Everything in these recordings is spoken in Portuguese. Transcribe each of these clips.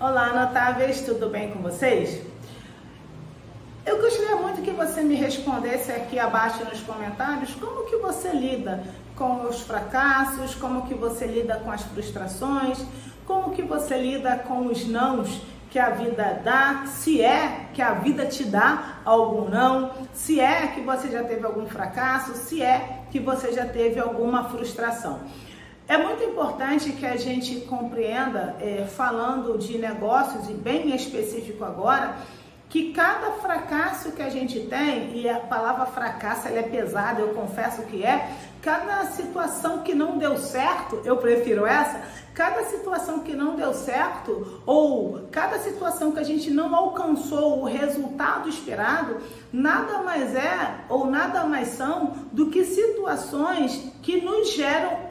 Olá, notáveis, tudo bem com vocês? Eu gostaria muito que você me respondesse aqui abaixo nos comentários como que você lida com os fracassos, como que você lida com as frustrações, como que você lida com os nãos que a vida dá, se é que a vida te dá algum não, se é que você já teve algum fracasso, se é que você já teve alguma frustração. É muito importante que a gente compreenda, é, falando de negócios e bem específico agora, que cada fracasso que a gente tem, e a palavra fracasso ela é pesada, eu confesso que é, cada situação que não deu certo, eu prefiro essa, cada situação que não deu certo, ou cada situação que a gente não alcançou o resultado esperado, nada mais é ou nada mais são do que situações que nos geram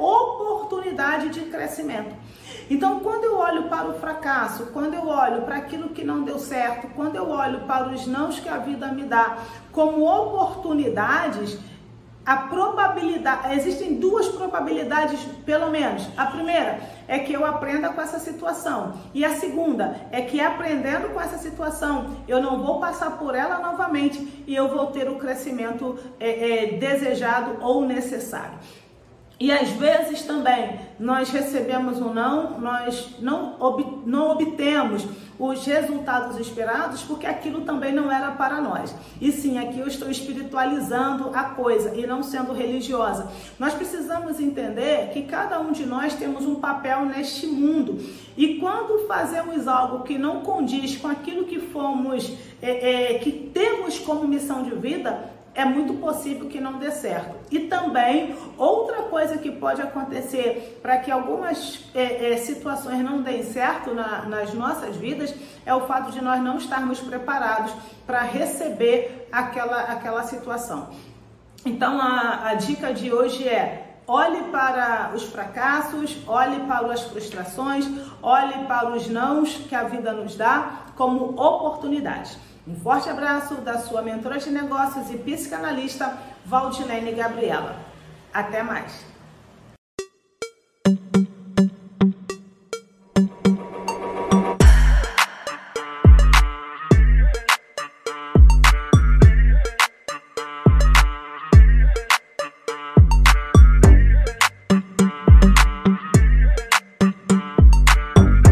oportunidade de crescimento. Então, quando eu olho para o fracasso, quando eu olho para aquilo que não deu certo, quando eu olho para os nãos que a vida me dá como oportunidades, a probabilidade, existem duas probabilidades, pelo menos. A primeira é que eu aprenda com essa situação, e a segunda é que aprendendo com essa situação, eu não vou passar por ela novamente e eu vou ter o crescimento é, é, desejado ou necessário. E às vezes também nós recebemos um não, nós não, ob, não obtemos os resultados esperados porque aquilo também não era para nós. E sim, aqui eu estou espiritualizando a coisa e não sendo religiosa. Nós precisamos entender que cada um de nós temos um papel neste mundo. E quando fazemos algo que não condiz com aquilo que fomos, é, é, que temos como missão de vida, é muito possível que não dê certo. E também, outra coisa que pode acontecer para que algumas é, é, situações não deem certo na, nas nossas vidas é o fato de nós não estarmos preparados para receber aquela, aquela situação. Então, a, a dica de hoje é Olhe para os fracassos, olhe para as frustrações, olhe para os nãos que a vida nos dá como oportunidades. Um forte abraço da sua mentora de negócios e psicanalista Valdilene Gabriela. Até mais!